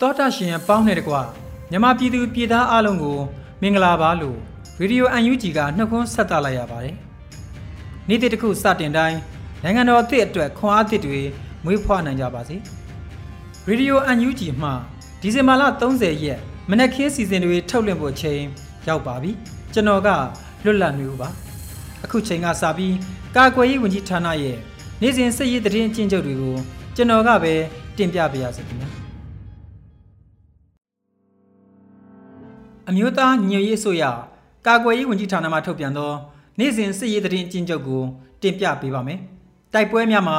တောတာရှင်အပေါင်းနဲ့တကွမြမပြည်သူပြည်သားအလုံးကိုမင်္ဂလာပါလို့ရေဒီယို UNG ကနှုတ်ခွန်းဆက်သလိုက်ရပါတယ်။နေ့တစ်ခုစတင်တိုင်းနိုင်ငံတော်အသစ်အတွက်ခွန်အားသစ်တွေမွေးဖွားနိုင်ကြပါစေ။ရေဒီယို UNG မှဒီဇင်ဘာလ30ရက်မနက်ခင်းစီစဉ်တွေထုတ်လွှင့်ဖို့ချိန်ရောက်ပါပြီ။ကျွန်တော်ကလွတ်လပ်နေဦးပါ။အခုချိန်ကစပြီးကာကွယ်ရေးဝန်ကြီးဌာနရဲ့ နေ့စဉ်စစ်ရေးသတင်းအကျဉ်းချုပ်တွေကိုကျွန်တော်ကပဲတင်ပြပေးရစေခင်ဗျာအမျိုးသားညွေရေးအစိုးရကာကွယ်ရေးဝန်ကြီးဌာနမှထုတ်ပြန်သောနေ့စဉ်စစ်ရေးသတင်းအကျဉ်းချုပ်ကိုတင်ပြပေးပါမယ်တိုက်ပွဲများမှာ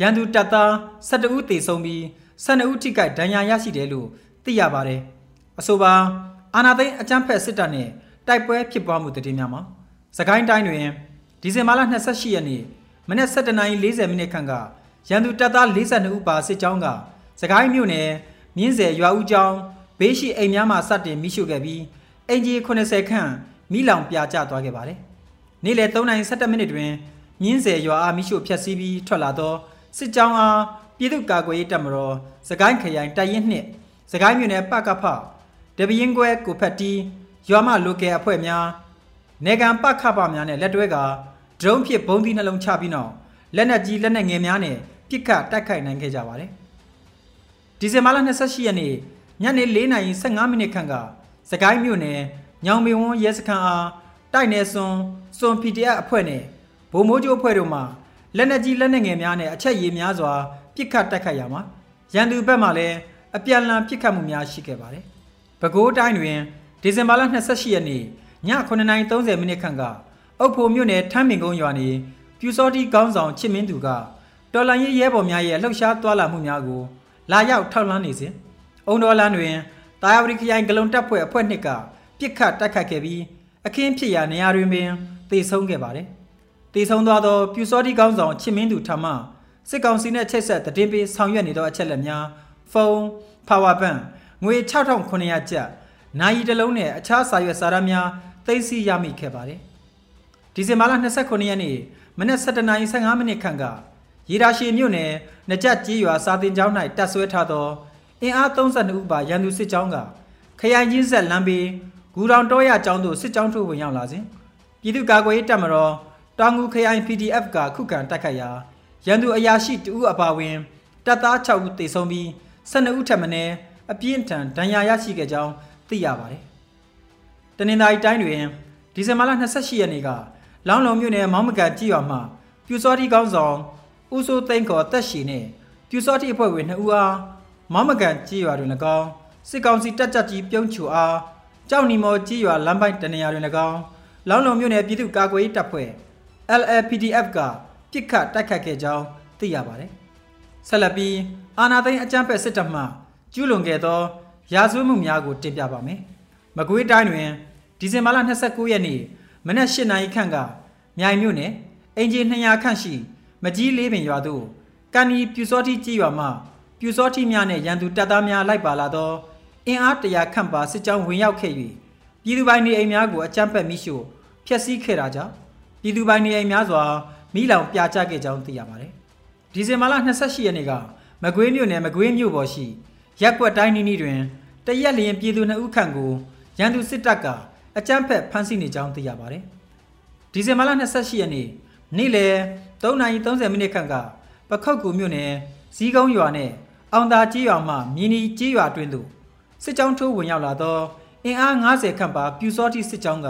ရန်သူတပ်သား12ဦးသေဆုံးပြီး12ဦးထိခိုက်ဒဏ်ရာရရှိတယ်လို့သိရပါတယ်အဆိုပါအာနာသိန်းအကြမ်းဖက်စစ်တပ်နဲ့တိုက်ပွဲဖြစ်ပွားမှုတည်င်းများမှာစကိုင်းတိုင်းတွင်ဒီဇင်ဘာလ28ရက်နေ့ မနက်7:40မိနစ်ခန့်ကရန်သူတပ်သား42ဦးပါစစ်ကြောင်းကစကိုင်းမြို့နယ်မြင်းဆယ်ရွာဦးကျောင်းဘေးရှိအိမ်များမှာစတင်မိရှုခဲ့ပြီးအင်ဂျီ80ခန့်မိလောင်ပြကျသွားခဲ့ပါတယ်။နေ့လယ်3:17မိနစ်တွင်မြင်းဆယ်ရွာအားမိရှုဖျက်ဆီးပြီးထွက်လာသောစစ်ကြောင်းအားပြည်သူ့ကာကွယ်ရေးတပ်မတော်စကိုင်းခရိုင်တိုက်ရင်နှင့်စကိုင်းမြို့နယ်ပကဖတပရင်ကွဲကိုဖက်တီရွာမလိုကယ်အဖွဲ့များနေကံပခပများနဲ့လက်တွဲက ဒရုန်းဖြင့်ဘုံသီးနှလုံးချပြီးနောက်လက်နက်ကြီးလက်နက်ငယ်များနဲ့ပစ်ခတ်တိုက်ခိုက်နိုင်ခဲ့ကြပါတယ်။ဒီဇင်ဘာလ28ရက်နေ့ညနေ4:15မိနစ်ခန့်ကစကိုင်းမြို့နယ်ညောင်မီဝန်းရဲစခန်းအားတိုက်နယ်စွန်စွန် PDF အဖွဲ့နဲ့ဗိုလ်မိုးကျိုးအဖွဲ့တို့မှလက်နက်ကြီးလက်နက်ငယ်များနဲ့အချက်ရည်များစွာပစ်ခတ်တိုက်ခိုက်ရမှာရန်သူဘက်မှလည်းအပြန်အလှန်ပစ်ခတ်မှုများရှိခဲ့ပါတယ်။ပဲခူးတိုင်းတွင်ဒီဇင်ဘာလ28ရက်နေ့ည9:30မိနစ်ခန့်က အုတ်ဖိုမြို့နယ်ထမ်းမင်ကုန်းရွာနေပြူစောတိကောင်းဆောင်ချစ်မင်းသူကတော်လန်ရေးရဲဘော်များရဲ့လှုပ်ရှားသွားလာမှုများကိုလာရောက်ထောက်လှမ်းနေစဉ်အုံတော်လန်တွင်တာယာဝတီခရိုင်ဂလုံတပ်ဖွဲ့အဖွဲ့နှစ်ကပြစ်ခတ်တိုက်ခတ်ခဲ့ပြီးအခင်းဖြစ်ရာနေရာတွင်ပင်တေဆုံးခဲ့ပါတယ်။တေဆုံးသွားသောပြူစောတိကောင်းဆောင်ချစ်မင်းသူထမစစ်ကောင်စီနှင့်ချိတ်ဆက်တည်ပြီးဆောင်ရွက်နေသောအချက်လက်များဖုန်း power bank ငွေ6900ကျပ်နိုင်ရီတစ်လုံးနဲ့အခြားစာရွက်စာတမ်းများသိမ်းဆည်းရမိခဲ့ပါတယ်။ ဒီဇင်ဘာလ29ရက်နေ့မနက်7:15မိနစ်ခန့်ကရေဒါရှည်မြို့နယ်နကြက်ကြီးရွာစာတင်ကျောင်း၌တပ်ဆွဲထားသောအင်အား32ဦးပါရန်သူစစ်ကြောင်းကခရိုင်ချင်းဆက်လမ်းဘေးဂူတောင်တောရကျောင်းသို့စစ်ကြောင်းထိုးဝင်ရောက်လာစဉ်ပြည်သူ့ကာကွယ်ရေးတပ်မတော်တောင်ငူခရိုင် PDF ကခုခံတိုက်ခိုက်ရာရန်သူအရာရှိတဦးအပါဝင်တပ်သား6ဦးသေဆုံးပြီး12ဦးထပ်မံအပြင်းထန်ဒဏ်ရာရရှိခဲ့ကြောင်းသိရပါတယ်။တနင်္သာရီတိုင်းတွင်ဒီဇင်ဘာလ28ရက်နေ့က လောင်းလုံမြို့နယ်မောင်းမကန်ကြီးရွာမှာပြူစောတိကောင်းဆောင်ဦးစိုးသိန်းခေါ်တက်ရှိနဲ့ပြူစောတိအဖွဲ့ဝင်2ဦးအားမောင်းမကန်ကြီးရွာတွင်၎င်းစစ်ကောင်စီတပ်ကြပ်ကြီးပြုံးချူအားကြောက်နီမော်ကြီးရွာလမ်းပိုင်းတနေရာတွင်၎င်းလောင်းလုံမြို့နယ်ပြည်သူ့ကာကွယ်ရေးတပ်ဖွဲ့ LLPDF ကပြစ်ခတ်တိုက်ခတ်ခဲ့ကြောင်းသိရပါတယ်။ဆက်လက်ပြီးအာနာသိန်းအကြမ်းဖက်စစ်တပ်မှကျူးလွန်ခဲ့သောရာဇဝတ်မှုများကိုတင်ပြပါမယ်။မကွေးတိုင်းတွင်ဒီဇင်ဘာလ29ရက်နေ့ မနက်၈နာရီခန့်ကမြိုင်မြို့နယ်အင်ဂျီ200ခန့်ရှိ မကြီးလေးပင်ရွာသို့ကန်နီပြူစောတိကြီးရွာမှပြူစောတိများနဲ့ရန်သူတပ်သားများလိုက်ပါလာသောအင်အားတရာခန့်ပါစစ်ကြောင်းဝင်ရောက်ခဲ့၍ပြည်သူပိုင်နေအိမ်များကိုအကြမ်းဖက်မိရှို့ဖျက်ဆီးခဲ့တာကြောင့်ပြည်သူပိုင်နေအိမ်များစွာမိလောင်ပြာကျခဲ့ကြောင်းသိရပါတယ်။ဒီဇင်ဘာလ28ရက်နေ့ကမကွေးမြို့နယ်မကွေးမြို့ပေါ်ရှိရက်ကွက်တိုင်းနီးနီးတွင်တရက်လျင်ပြည်သူ2ဦးခန့်ကိုရန်သူစစ်တပ်က အကြမ်းဖက်ဖမ်းဆီးနေကြောင်းသိရပါတယ်။ဒီဇင်ဘာလ28ရက်နေ့နေ့လယ်3:30မိနစ်ခန့်ကပခောက်ကူမြို့နယ်ဇီးကုန်းရွာနဲ့အောင်သာကြီးရွာမှမြင်းဒီကြီးရွာတွင်သို့စစ်ကြောင်းထိုးဝင်ရောက်လာသောအင်အား90ခန့်ပါပြူစောတိစစ်ကြောင်းက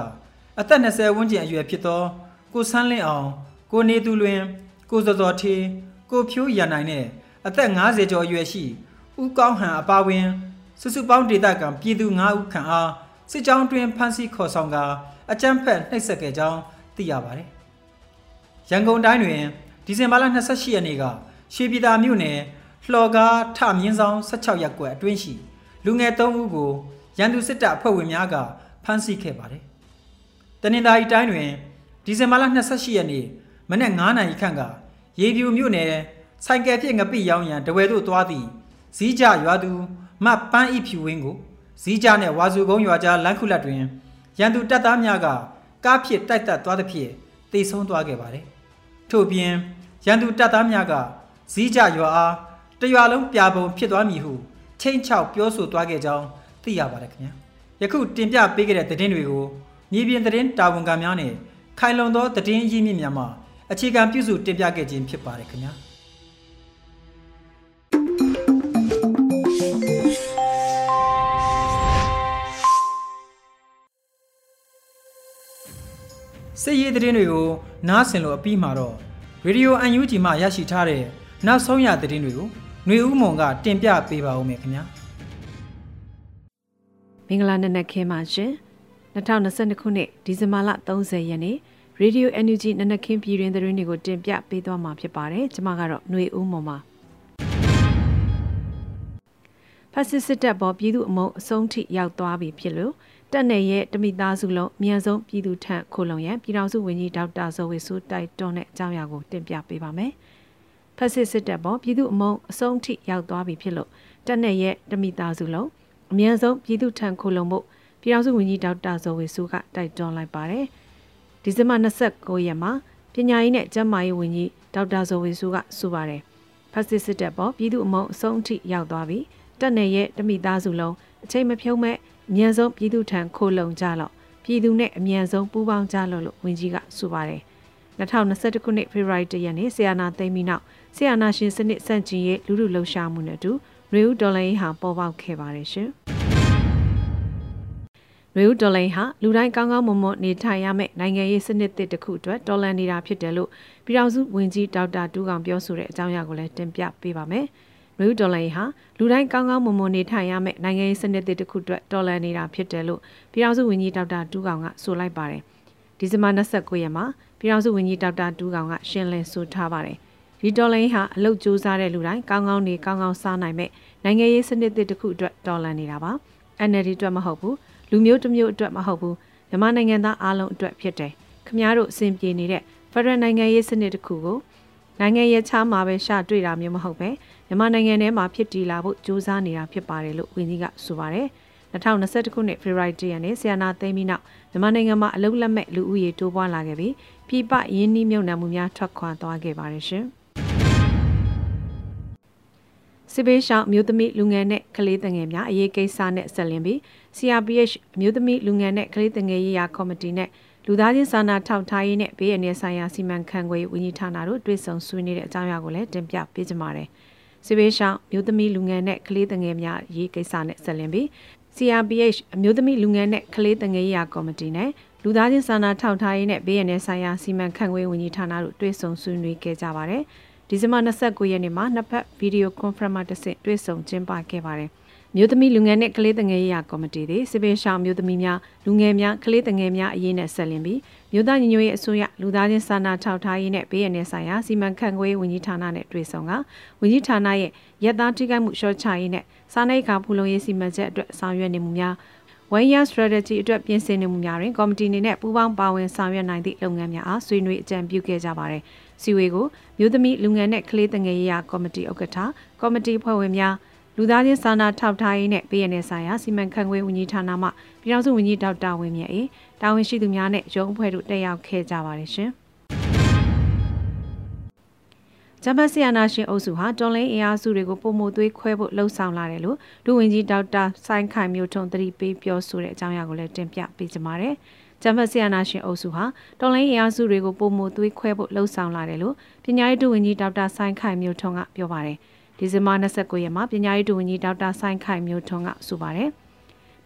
အသက်20ဝန်းကျင်အရွယ်ဖြစ်သော ကိုဆန်းလင်းအောင် ကိုနေသူလွင် ကိုစောစောထေးကိုဖြိုးရန်နိုင်နဲ့အသက်50ကျော်အရွယ်ရှိဦးကောင်းဟန်အပါဝင်စုစုပေါင်းဒေသခံပြည်သူ9ဦးခန့်အား စစ်ကြောင်းတွင်ဖမ်းဆီးခေါ်ဆောင်ကာအကြမ်းဖက်နှိပ်စက်ခဲ့ကြောင်းသိရပါတယ်။ရန်ကုန်တိုင်းတွင်ဒီဇင်ဘာလ28ရက်နေ့ကရွှေပြည်သာမြို့နယ်လှော်ကားထမြင်းဆောင်16ရပ်ကွက်အတွင်းရှိလူငယ်3ဦးကိုရန်သူစစ်တပ်အဖွဲ့ဝင်များကဖမ်းဆီးခဲ့ပါတယ်။တနင်္သာရီတိုင်းတွင်ဒီဇင်ဘာလ28ရက်နေ့မနက်9:00နာရီခန့်ကရေပြူမြို့နယ်ဆိုင်ကယ်ဖြင့်ငပိရောင်းရန်တဝဲသို့သွားသည့်ဇီးကြရွာသူမပန်းဤဖြူဝင်းကို ဇီးကြနှင့်ဝါစုကုန်းရွာကြားလမ်းခုလက်တွင်ရန်သူတပ်သားများကကားဖြင့်တိုက်တက်သွားသဖြင့်တေဆုံးသွားခဲ့ပါတယ်။ထို့ပြင်ရန်သူတပ်သားများကဇီးကြရွာအားတရွာလုံးပြာပုံဖြစ်သွားမည်ဟုချိန်ချောက်ပြောဆိုသွားခဲ့ကြောင်းသိရပါတယ်ခင်ဗျာ။ယခုတင်ပြပေးခဲ့တဲ့သတင်းတွေကိုမြေပြင်သတင်းတာဝန်ခံများနဲ့ခိုင်လုံသောသတင်းရင်းမြစ်များမှအခြေခံပြုစုတင်ပြခဲ့ခြင်းဖြစ်ပါတယ်ခင်ဗျာ။ စစ်ရေးသတင်းတွေကိုနားဆင်လို့အပြီးမှာတော့ရေဒီယို UNG မှရရှိထားတဲ့နောက်ဆုံးရသတင်းတွေကိုຫນွေဦးမွန်ကတင်ပြပေးပါဦးမယ်ခင်ဗျာမင်္ဂလာနံနက်ခင်းပါရှင်2022ခုနှစ်ဒီဇင်ဘာလ30ရက်နေ့ Radio NUG နံနက်ခင်းပြည်တွင်သတင်းတွေကိုတင်ပြပေးသွားမှာဖြစ်ပါတယ်ကျွန်မကတော့ຫນွေဦးမွန်ပါဖက်စစ်စစ်တပ်ပေါ်ပြည်သူအမုံအဆုံးထိရောက်သွားပြီဖြစ်လို့ တက်နယ်ရဲ့တမိသားစုလုံးအမြန်ဆုံးပြည်သူထံခိုလုံရန်ပြည်ထောင်စုဝန်ကြီးဒေါက်တာဇော်ဝေဆိုးတိုက်တွန်းတဲ့အကြောင်းအရာကိုတင်ပြပေးပါမယ်။ဖက်စစ်စစ်တပ်ပေါ်ပြည်သူအမုံအဆုံးထိရောက်သွားပြီဖြစ်လို့တက်နယ်ရဲ့တမိသားစုလုံးအမြန်ဆုံးပြည်သူထံခိုလုံမှုပြည်ထောင်စုဝန်ကြီးဒေါက်တာဇော်ဝေဆိုးကတိုက်တွန်းလိုက်ပါတယ်။ဒီဇင်ဘာ29ရက်မှာပညာရေးနဲ့ကျန်းမာရေးဝန်ကြီးဒေါက်တာဇော်ဝေဆိုးကဆိုပါတယ်။ဖက်စစ်စစ်တပ်ပေါ်ပြည်သူအမုံအဆုံးထိရောက်သွားပြီတက်နယ်ရဲ့တမိသားစုလုံးအချိန်မဖြုံးမဲ့ အမြန်ဆုံးပြည်သူထံခိုလုံကြလော့ပြည်သူနဲ့အမြန်ဆုံးပူးပေါင်းကြလော့လို့ဝန်ကြီးကဆိုပါတယ်2021ခုနှစ်ဖေဖော်ဝါရီလရက်နေ့ဆီယနာသိမ်းပြီးနောက်ဆီယနာရှင်စနစ်စန့်ကျင်ရေးလူလူလှုပ်ရှားမှုနဲ့အတူရေဦးဒေါ်လာရေးဟာပေါ်ပေါက်ခဲ့ပါတယ်ရှင်ရေဦးဒေါ်လာဟာလူတိုင်းကောင်းကောင်းမွန်မွန်နေထိုင်ရမယ့်နိုင်ငံရေးစနစ်တစ်ခုအတွက်ဒေါ်လာနေတာဖြစ်တယ်လို့ပြည်ထောင်စုဝန်ကြီးဒေါက်တာတူးကောင်ပြောဆိုတဲ့အကြောင်းအရာကိုလည်းတင်ပြပေးပါမယ်။ နယူးဒေါ်လာဟာလူတိုင်းကောင်းကောင်းမွန်မွန်နေထိုင်ရမယ့်နိုင်ငံရေးစနစ်တစ်ခုအတွက်ဒေါ်လာနေတာဖြစ်တယ်လို့ပြည်ထောင်စုဝန်ကြီးဒေါက်တာတူးကောင်ကဆိုလိုက်ပါတယ်ဒီဇင်ဘာ29ရက်မှာပြည်ထောင်စုဝန်ကြီးဒေါက်တာတူးကောင်ကရှင်းလင်းဆိုထားပါတယ်ဒီဒေါ်လာဟာအလုတ်စူးစားတဲ့လူတိုင်းကောင်းကောင်းနေကောင်းကောင်းစားနိုင်မဲ့နိုင်ငံရေးစနစ်တစ်ခုအတွက်ဒေါ်လာနေတာပါ NLD အတွက်မဟုတ်ဘူးလူမျိုးတစ်မျိုးအတွက်မဟုတ်ဘူးမြန်မာနိုင်ငံသားအားလုံးအတွက်ဖြစ်တယ်ခမားတို့အစဉ်ပြေနေတဲ့ဖက်ဒရယ်နိုင်ငံရေးစနစ်တစ်ခုကိုနိုင်ငံရေးချားမှာပဲရှာတွေ့တာမျိုးမဟုတ်ပဲ မြန်မာနိုင်ငံထဲမှာဖြစ်တည်လာဖို့ကြိုးစားနေတာဖြစ်ပါတယ်လို့ဝန်ကြီးကဆိုပါတယ်2021ခုနှစ်ဖေဖော်ဝါရီလရက်နေ့ဆီယနာသိမ်းပြီးနောက်မြန်မာနိုင်ငံမှာအလုတ်လက်မဲ့လူဦးရေတိုးပွားလာခဲ့ပြီးပြည်ပရင်းနှီးမြှုပ်နှံမှုများထွက်ခွာသွားခဲ့ပါတယ်ရှင်စစ်ဘေးရှောင်မြို့သမီးလူငယ်နဲ့ကလေးငယ်များအရေးကိစ္စနဲ့ဆက်လင်းပြီး CRPH မြို့သမီးလူငယ်နဲ့ကလေးငယ်ရေးရာကော်မတီနဲ့လူသားချင်းစာနာထောက်ထားရေးနဲ့ဘေးအန္တရာယ်ဆိုင်ရာစီမံခန့်ခွဲရေးဝန်ကြီးဌာနတို့တွေ့ဆုံဆွေးနွေးတဲ့အကြောင်းအရာကိုလည်းတင်ပြပေးကြပါမယ်။ စစ်ဘေးရှောင်မျိုးသမီးလူငယ်နဲ့ကလေးငယ်များရေးကိစ္စနဲ့ဆက်လင်းပြီး CRPH အမျိုးသမီးလူငယ်နဲ့ကလေးငယ်ရေးရာကော်မတီနဲ့လူသားချင်းစာနာထောက်ထားရေးနဲ့ဘေးရန်နယ်ဆိုင်ရာစီမံခန့်ခွဲဝန်ကြီးဌာနတို့တွေ့ဆုံဆွေးနွေးခဲ့ကြပါတယ်။ဒီဇင်ဘာ29ရက်နေ့မှာနှစ်ဖက်ဗီဒီယိုကွန်ဖရင့်မှာတစ်ဆင့်တွေ့ဆုံကျင်းပခဲ့ပါတယ်။မြို့သမီးလူငယ်နဲ့ကလေးတငယ်ရေးရာကော်မတီသည်စစ်ပေးရှောင်းမြို့သမီးများလူငယ်များကလေးတငယ်များအရေးနဲ့ဆက်လင်းပြီး မြို့သားညီညွတ်ရေးအစိုးရလူသားချင်းစာနာထောက်ထားရေးနဲ့ဘေးရန်နယ်ဆိုင်ရာစီမံခန့်ခွဲဝန်ကြီးဌာနနဲ့တွေ့ဆုံကဝန်ကြီးဌာနရဲ့ရက်သားထိခိုက်မှုရှော့ချရေးနဲ့စားနပ်ရိက္ခာဖူလုံရေးစီမံချက်အတွက်ဆောင်ရွက်နေမှုများ one year strategy အတွက်ပြင်ဆင်နေမှုများတွင်ကော်မတီအနေနဲ့ပူးပေါင်းပါဝင်ဆောင်ရွက်နိုင်သည့်လုပ်ငန်းများအားဆွေးနွေးအကြံပြုခဲ့ကြပါတယ်။စီဝေကိုမြို့သမီးလူငယ်နဲ့ကလေးတငယ်ရေးရာကော်မတီဥက္ကဋ္ဌကော်မတီဖွဲ့ဝင်များ လူသားချင်းစာနာထောက်ထားရေးနဲ့ပြည်내ဆိုင်ရာစီမံခန့်ခွဲဝန်ကြီးဌာနမှပြည်ထောင်စုဝန်ကြီးဒေါက်တာဝင်းမြတ်အေးတာဝန်ရှိသူများနဲ့ရုံးအဖွဲ့တို့တက်ရောက်ခဲ့ကြပါတယ်ရှင်။ဂျမဆီယနာရှင်အုပ်စုဟာတွန်လင်းအင်အားစုတွေကိုပုံမှုသွေးခွဲဖို့လှုံ့ဆော်လာတယ်လို့လူဝင်ကြီးဒေါက်တာဆိုင်းခိုင်မျိုးထုံသတိပေးပြောဆိုတဲ့အကြောင်းအရာကိုလည်းတင်ပြပေးကြပါမယ်။ဂျမ်ဘတ်ဆီယနာရှင်အုပ်စုဟာတော်လိုင်းအင်အားစုတွေကိုပုံမှုသွေးခွဲဖို့လှုံ့ဆော်လာတယ်လို့ပညာရေးဒုဝန်ကြီးဒေါက်တာဆိုင်ခိုင်မျိုးထွန်းကပြောပါတယ် ဒီဇင်ဘာ29ရက်မှာပညာရေးဒုဝန်ကြီးဒေါက်တာဆိုင်ခိုင်မျိုးထွန်းကဆိုပါတယ်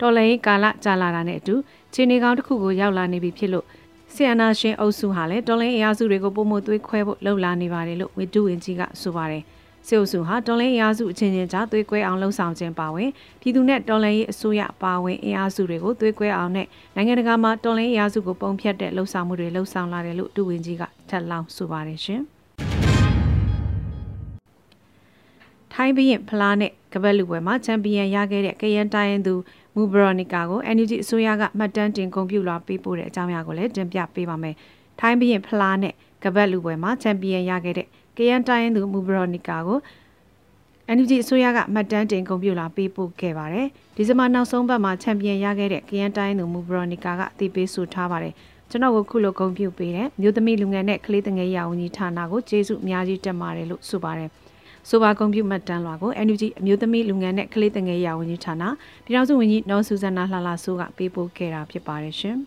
တော်လိုင်းကာလကြာလာတာနဲ့အတူခြေနေကောင်းတစ်ခုကိုရောက်လာနေပြီဖြစ်လို့ဆီယနာရှင်အုပ်စုဟာလည်းတော်လိုင်းအင်အားစုတွေကိုပုံမှုသွေးခွဲဖို့လှုံ့လာနေပါတယ်လို့ဝီဒုဝန်ကြီးကဆိုပါတယ်။စေအုပ်စုဟာတော်လှန်ရေးအင်အားစုအချင်းချင်းကြားသွေးကွဲအောင်လှုံ့ဆော်ခြင်းပါဝင်ပြည်သူနဲ့တော်လှန်ရေးအစိုးရပါဝင်အင်အားစုတွေကိုသွေးကွဲအောင်နဲ့နိုင်ငံတကာမှာတော်လှန်ရေးအင်အားစုကိုပုံဖြတ်တဲ့လှုံ့ဆော်မှုတွေလှုံ့ဆော်လာတယ်လို့ဒုဝန်ကြီးကထပ်လောင်းဆိုပါတယ်ရှင် ထိုင်းဘရင်ဖလားနဲ့ကပတ်လူပွဲမှာချန်ပီယံရခဲ့တဲ့ကရန်တိုင်းသူမူဘရိုနီကာကို NUG အစိုးရကမှတ်တမ်းတင်ဂုဏ်ပြုလာပေးပို့တဲ့အကြောင်းအရာကိုလည်းတင်ပြပေးပါမယ်။ထိုင်းဘရင်ဖလားနဲ့ကပတ်လူပွဲမှာချန်ပီယံရခဲ့တဲ့ကရန်တိုင်းသူမူဘရိုနီကာကို NUG အစိုးရကမှတ်တမ်းတင်ဂုဏ်ပြုလာပေးပို့ခဲ့ပါတယ်။ဒီဇင်ဘာနောက်ဆုံးပတ်မှာချန်ပီယံရခဲ့တဲ့ကရန်တိုင်းသူမူဘရိုနီကာကအသိပေးဆိုထားပါတယ်။ကျွန်တော်ကိုခုလိုဂုဏ်ပြုပေးတဲ့မြို့သမီးလူငယ်နဲ့ကလေးငယ်ရာဝန်ကြီးဌာနကိုကျေးဇူးအများကြီးတင်ပါတယ်လို့ဆိုပါတယ်။ ဆိုပါကွန်ပျူမှတ်တမ်းလွှာကို NUG အမျိုးသမီးလူငယ်နဲ့ကလေးငယ်ရာဝန်ကြီးဌာနပြည်ထောင်စုဝန်ကြီးနော်ဆူဇနာလှလှဆိုးကပေးပို့ခဲ့တာဖြစ်ပါတယ်ရှင်။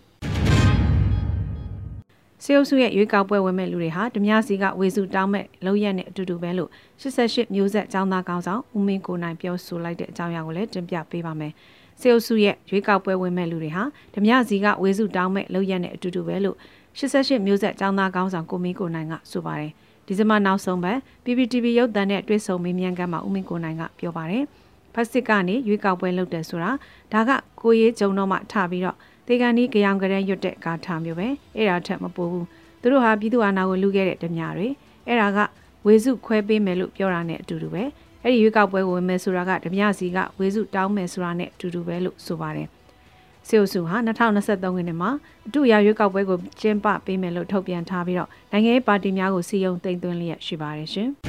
စေအုပ်စုရဲ့ရွေးကောက်ပွဲဝင်မဲ့လူတွေဟာဓမြစီကဝေစုတောင်းမဲ့လုံရက်နဲ့အတူတူပဲလို့88မျိုးဆက်ចောင်းသားကောင်းဆောင်ဦးမင်းကိုနိုင်ပြောဆိုလိုက်တဲ့အကြောင်းအရာကိုလည်းတင်ပြပေးပါမယ်။စေအုပ်စုရဲ့ရွေးကောက်ပွဲဝင်မဲ့လူတွေဟာဓမြစီကဝေစုတောင်းမဲ့လုံရက်နဲ့အတူတူပဲလို့88မျိုးဆက်ចောင်းသားကောင်းဆောင်ကိုမင်းကိုနိုင်ကဆိုပါတယ်။ ဒီဇင်ဘာနောက်ဆုံးပတ် PPTV ရုပ်သံနဲ့တွေ့ဆုံမေးမြန်းခန်းမှာဦးမင်းကိုနိုင်ကပြောပါတယ်။ဖက်စစ်ကနေရွေးကောက်ပွဲလုပ်တယ်ဆိုတာဒါကကိုရေးကြုံတော့မှထပြီးတော့တေကန်ဒီကြောင်ကရန်ရွတ်တဲ့ကာထာမျိုးပဲအဲ့ဒါထက်မပိုဘူးသူတို့ဟာပြည်သူအာဏာကိုလူခဲ့တဲ့ဓမြတွေအဲ့ဒါကဝေစုခွဲပေးမယ်လို့ပြောတာနဲ့အတူတူပဲအဲ့ဒီရွေးကောက်ပွဲကိုဝင်မယ်ဆိုတာကဓမြစီကဝေစုတောင်းမယ်ဆိုတာနဲ့အတူတူပဲလို့ဆိုပါတယ် စေအုပ်စုဟာ2023ခုနှစ်မှာအတူရရွေးကောက်ပွဲကိုကျင်းပပေးမယ်လို့ထုတ်ပြန်ထားပြီးတော့နိုင်ငံရေးပါတီများကိုစီယုံတင်သွင်းလျက်ရှိပါတယ်ရှင်။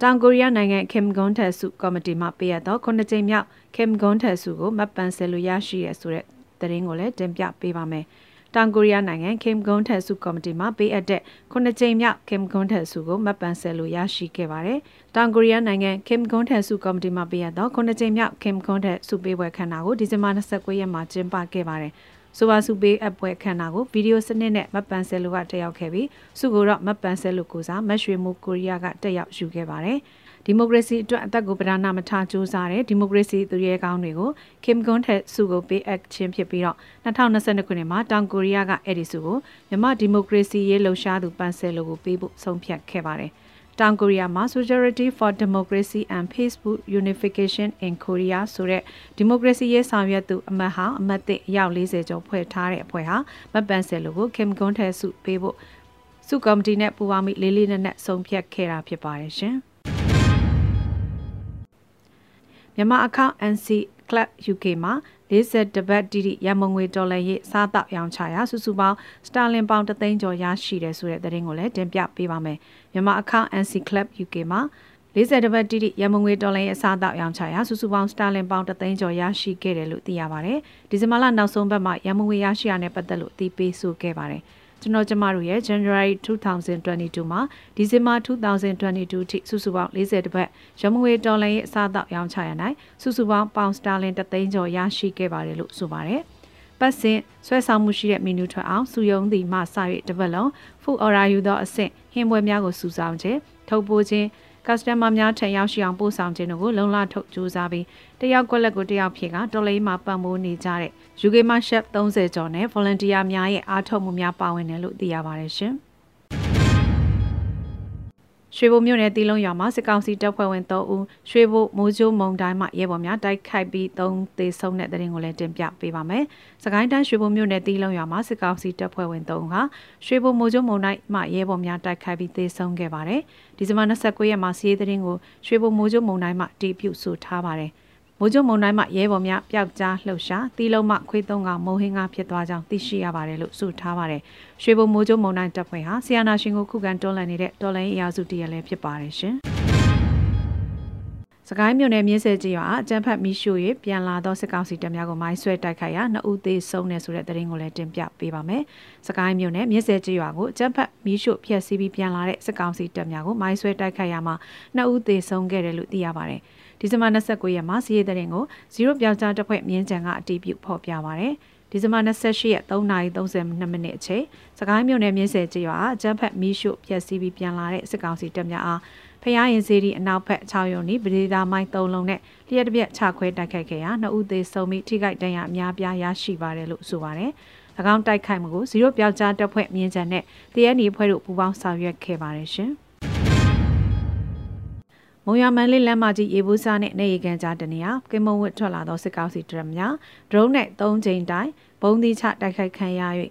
တောင်ကိုရီးယားနိုင်ငံကင်ဂွန်ထက်စုကော်မတီမှပေးရသောခုနှစ်ကြိမ်မြောက်ကင်ဂွန်ထက်စုကိုမပန်ဆယ်လိုရရှိရဆိုတဲ့သတင်းကိုလည်းတင်ပြပေးပါမယ်။ တောင်ကိုရီးယားနိုင်ငံကင်ဂွန်ထက်စုကော်မတီမှပေးအပ်တဲ့ခုနှစ်ကြိမ်မြောက်ကင်ဂွန်ထက်စုကိုမပန်ဆယ်လိုရရှိခဲ့ပါတယ်။တောင်ကိုရီးယားနိုင်ငံကင်ဂွန်ထက်စုကော်မတီမှပေးအပ်သောခုနှစ်ကြိမ်မြောက်ကင်ဂွန်ထက်စုပေးပွဲခမ်းနားကိုဒီဇင်ဘာ29ရက်မှာကျင်းပခဲ့ပါတယ်။ဆိုပါစုပေးအပွဲခန္ဓာကိုဗီဒီယိုစနစ်နဲ့မပန်ဆယ်လူကတက်ရောက်ခဲ့ပြီးစုကိုတော့မပန်ဆယ်လူကိုစားမတ်ရွှေမူကိုရီးယားကတက်ရောက်ယူခဲ့ပါတယ် ဒီမိုကရေစီအတွက်အသက်ကိုပဓာနာမထားကြိုးစားတဲ့ဒီမိုကရေစီသူရဲကောင်းတွေကိုကင်ဂွန်ထက်စုကိုပေးအပ်ခြင်းဖြစ်ပြီးတော့2022ခုနှစ်မှာတောင်ကိုရီးယားကအဲ့ဒီစုကိုမြန်မာဒီမိုကရေစီရေးလှုပ်ရှားသူပန်ဆယ်လူကိုပေးဖို့ဆုံးဖြတ်ခဲ့ပါတယ်။တောင်ကိုရီးယားမှာ Solidarity for Democracy and Peaceful Unification in Korea ဆိုတဲ့ဒီမိုကရေစီရေးဆောင်ရွက်သူအမတ်ဟောင်းအမတ်သစ်အယောက်40ကျော်ဖွဲ့ထားတဲ့အဖွဲ့ဟာမပန်ဆယ်လိုကို Kim Gon ထဲစုပေးဖို့စုကော်မတီနဲ့ပူးပေါင်းပြီးလေးလေးနက်နက်ဆုံးဖြတ်ခဲ့တာဖြစ်ပါတယ်ရှင် မြန်မာအကောင့် NC Club UK မှာ40တပတ်တိတိရမုံငွေဒေါ်လာရေးစားတောက်ရောင်းချရာစုစုပေါင်းစတာလင်ပေါင်တသိန်းကျော်ရရှိတယ်ဆိုတဲ့သတင်းကိုလည်းတင်ပြပေးပါမယ်မြန်မာအကောင့် NC Club UK မှာ40တပတ်တိတိရမုံငွေဒေါ်လာရဲ့အစားအသောက်ရောင်းချရာစုစုပေါင်းစတာလင်ပေါင်တသိန်းကျော်ရရှိခဲ့တယ်လို့သိရပါတယ်ဒီဇင်ဘာလနောက်ဆုံးပတ်မှာရမုံငွေရရှိရတဲ့ပတ်သက်လို့အသိပေးဆိုခဲ့ပါတယ် ကျွန်တော်ကျမတို့ရဲ့ January 2022မှာ December 2022ထိစုစုပေါင်း40တပတ်ရမငွေဒေါ်လာရဲ့အစားအသောက်ရောင်းချရနိုင်စုစုပေါင်းပေါင်စတာလင်3သိန်းကျော်ရရှိခဲ့ပါတယ်လို့ဆိုပါတယ်။ပတ်စဉ်ဆွဲဆောင်မှုရှိတဲ့မီနူထွက်အောင်စုယုံသည်မှစ၍တပတ်လုံး food order ယူသောအဆင့်ဟင်းပွဲများကိုစုဆောင်ခြင်းထုတ်ပိုးခြင်း customer များထံရောက်ရှိအောင်ပို့ဆောင်ခြင်းတို့ကိုလုံလထုတ်ကြိုးစားပြီးတယောက်ကွက်လက်ကိုတယောက်ဖြစ်ကတော်လေးမှာပံ့ပိုးနေကြတဲ့ UK မှာ chef 30ကျော်နဲ့ volunteer များရဲ့အားထုတ်မှုများပါဝင်တယ်လို့သိရပါတယ်ရှင်။ ရွှေဘိုမြို့နယ်တီလုံးရွာမှာစစ်ကောင်စီတပ်ဖွဲ့ဝင်3ဦးရွှေဘိုမိုးကျိုးမုံတိုင်းမှရဲဘော်များတိုက်ခိုက်ပြီး3သေဆုံးတဲ့တဲ့ရင်ကိုလည်းတင်ပြပေးပါမယ်။စကိုင်းတိုင်းရွှေဘိုမြို့နယ်တီလုံးရွာမှာစစ်ကောင်စီတပ်ဖွဲ့ဝင်3ဦးဟာရွှေဘိုမိုးကျိုးမုံတိုင်းမှရဲဘော်များတိုက်ခိုက်ပြီးသေဆုံးခဲ့ပါတယ်။ဒီဇင်ဘာ29ရက်မှာစီးရဲတဲ့ရင်ကိုရွှေဘိုမိုးကျိုးမုံတိုင်းမှတီးပြုတ်ဆိုထားပါတယ်။ မိုးကျုံမုံတိုင်းမှာရဲဘော်များပျောက်ကြားလှုပ်ရှားတီးလုံးမှခွေးသုံးကမုံဟင်းကဖြစ်သွားကြောင်းသိရှိရပါတယ်လို့ဆိုထားပါတယ်။ရွှေဘုံမိုးကျုံမုံတိုင်းတပ်ဖွဲ့ဟာဆီယနာရှင်ကိုခုခံတွန်းလှန်နေတဲ့တော်လိုင်းအရာစုတရလည်းဖြစ်ပါတယ်ရှင်။စကိုင်းမြို့နယ်မြင်းဆဲကြီးရွာအကြံဖတ်မီရှို့၍ပြန်လာသောစစ်ကောင်စီတပ်များကိုမိုင်းဆွဲတိုက်ခိုက်ရာနှစ်ဦးသေဆုံးနေဆိုတဲ့သတင်းကိုလည်းတင်ပြပေးပါမယ်။စကိုင်းမြို့နယ်မြင်းဆဲကြီးရွာကိုအကြံဖတ်မီရှို့ဖျက်ဆီးပြီးပြန်လာတဲ့စစ်ကောင်စီတပ်များကိုမိုင်းဆွဲတိုက်ခိုက်ရာမှာနှစ်ဦးသေဆုံးခဲ့တယ်လို့သိရပါတယ်။ ဒီဇင်ဘာ29ရက်မှာစီးရဲတဲ့ရင်ကို0ပြောက်ကြားတပ်ဖွဲ့မြင်းကြံကအတီးပြုတ်ဖော်ပြပါရယ်ဒီဇင်ဘာ28ရက်3:32မိနစ်အချိန်စကိုင်းမြို့နယ်မြင်းဆယ်ကျေးရွာအကျန်းဖက်မီးရှို့ဖျက်ဆီးပြီးပြန်လာတဲ့စစ်ကောင်စီတပ်များအားဖျားရင်စေဒီအနောက်ဘက်6ရုံနီပဒေသာမိုင်း3လုံးနဲ့လျှက်တစ်ပြက်ချခွဲတိုက်ခိုက်ခဲ့ရာနှစ်ဦးသေဆုံးပြီးထိခိုက်ဒဏ်ရာအများပြားရရှိပါတယ်လို့ဆိုပါတယ်။၎င်းတိုက်ခိုက်မှုကိုဇီရိုပြောက်ကြားတပ်ဖွဲ့မြင်းချန်နဲ့တရဲနီဖွဲ့တို့ပူးပေါင်းဆောင်ရွက်ခဲ့ပါတယ်ရှင်။ မုံရမန်လေးလမ်းမကြီးရေဘူးစားနဲ့နေရီကန်ကြားတနေရာကင်မုံဝတ်ထွက်လာသောစစ်ကောက်စီဒရမ်များဒရုန်းနဲ့၃ချိန်တိုင်ဘုံသီးချတိုက်ခိုက်ခံရ၍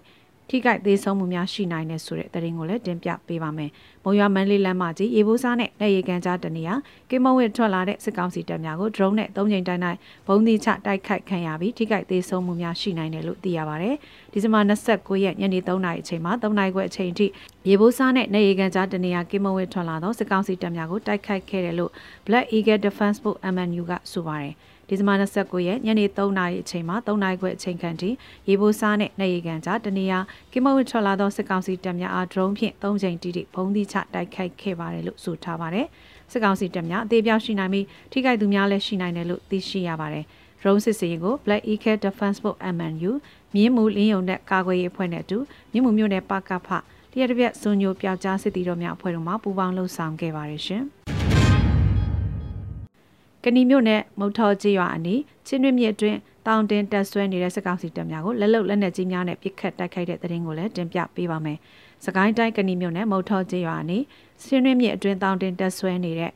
ထိခိုက်သေးဆုံးမှုများရှိနိုင်တဲ့ဆိုတဲ့သတင်းကိုလည်းတင်ပြပေးပါမယ်။မုံရွာမန်လေးလမ်းမကြီးရေဘူးစားနဲ့လက်ရည်ကန်ကြားတနေရာကင်မဝစ်ထွက်လာတဲ့စစ်ကောင်စီတပ်များကို drone နဲ့သုံးချိန်တိုင်းတိုင်းဘုံသီးချတိုက်ခိုက်ခံရပြီးထိခိုက်သေးဆုံးမှုများရှိနိုင်တယ်လို့သိရပါတယ်။ဒီဇင်ဘာ29ရက်ညနေ3နာရီအချိန်မှာ3နာရီခွဲအချိန်ထိရေဘူးစားနဲ့လက်ရည်ကန်ကြားတနေရာကင်မဝစ်ထွက်လာသောစစ်ကောင်စီတပ်များကိုတိုက်ခိုက်ခဲ့တယ်လို့ Black Eagle Defense Force MNU ကဆိုပါတယ်။ ဒီဇင်ဘာ29ရက်ညနေ3နာရီအချိန်မှာ3နာရီခွဲအချိန်ခန့်ထိရေဘိုးစားနဲ့နေရီကန်ကြားတနေရာကင်မဝစ်ထွက်လာသောစစ်ကောင်စီတပ်များအားဒရုန်းဖြင့်3ချိန်တိတိဘုံသီးချတိုက်ခိုက်ခဲ့ပါတယ်လို့ဆိုထားပါတယ်။စစ်ကောင်စီတပ်များအသေးပြောက်ရှိနိုင်ပြီးထိခိုက်သူများလည်းရှိနိုင်တယ်လို့သိရှိရပါတယ်။ drone စစ်စေးကို Black Eagle Defense Force MNU မြင်းမူလင်းယုံနဲ့ကာကွယ်ရေးအဖွဲ့နဲ့အတူမြင်းမူမြို့နယ်ပကဖတရတပြက်စွန်ညိုပျောက်ကြားစစ်တီတော်များအဖွဲ့တို့မှပူးပေါင်းလှုပ်ဆောင်ခဲ့ပါတယ်ရှင်။ ကဏီမြို့နယ်မုတ်ထော်ကြီးရွာအနီးချင်းတွင်းမြစ်အတွင်းတောင်တင်တက်ဆွဲနေတဲ့စကောက်စီတပ်များကိုလက်လုံလက်နက်ကြီးများနဲ့ပစ်ခတ်တိုက်ခိုက်တဲ့တဲ့ရင်ကိုလည်းတင်ပြပေးပါမယ်။စကိုင်းတိုင်းကဏီမြို့နယ်မုတ်ထော်ကြီးရွာအနီးချင်းတွင်းမြစ်အတွင်းတောင်တင်တက်ဆွဲနေတဲ့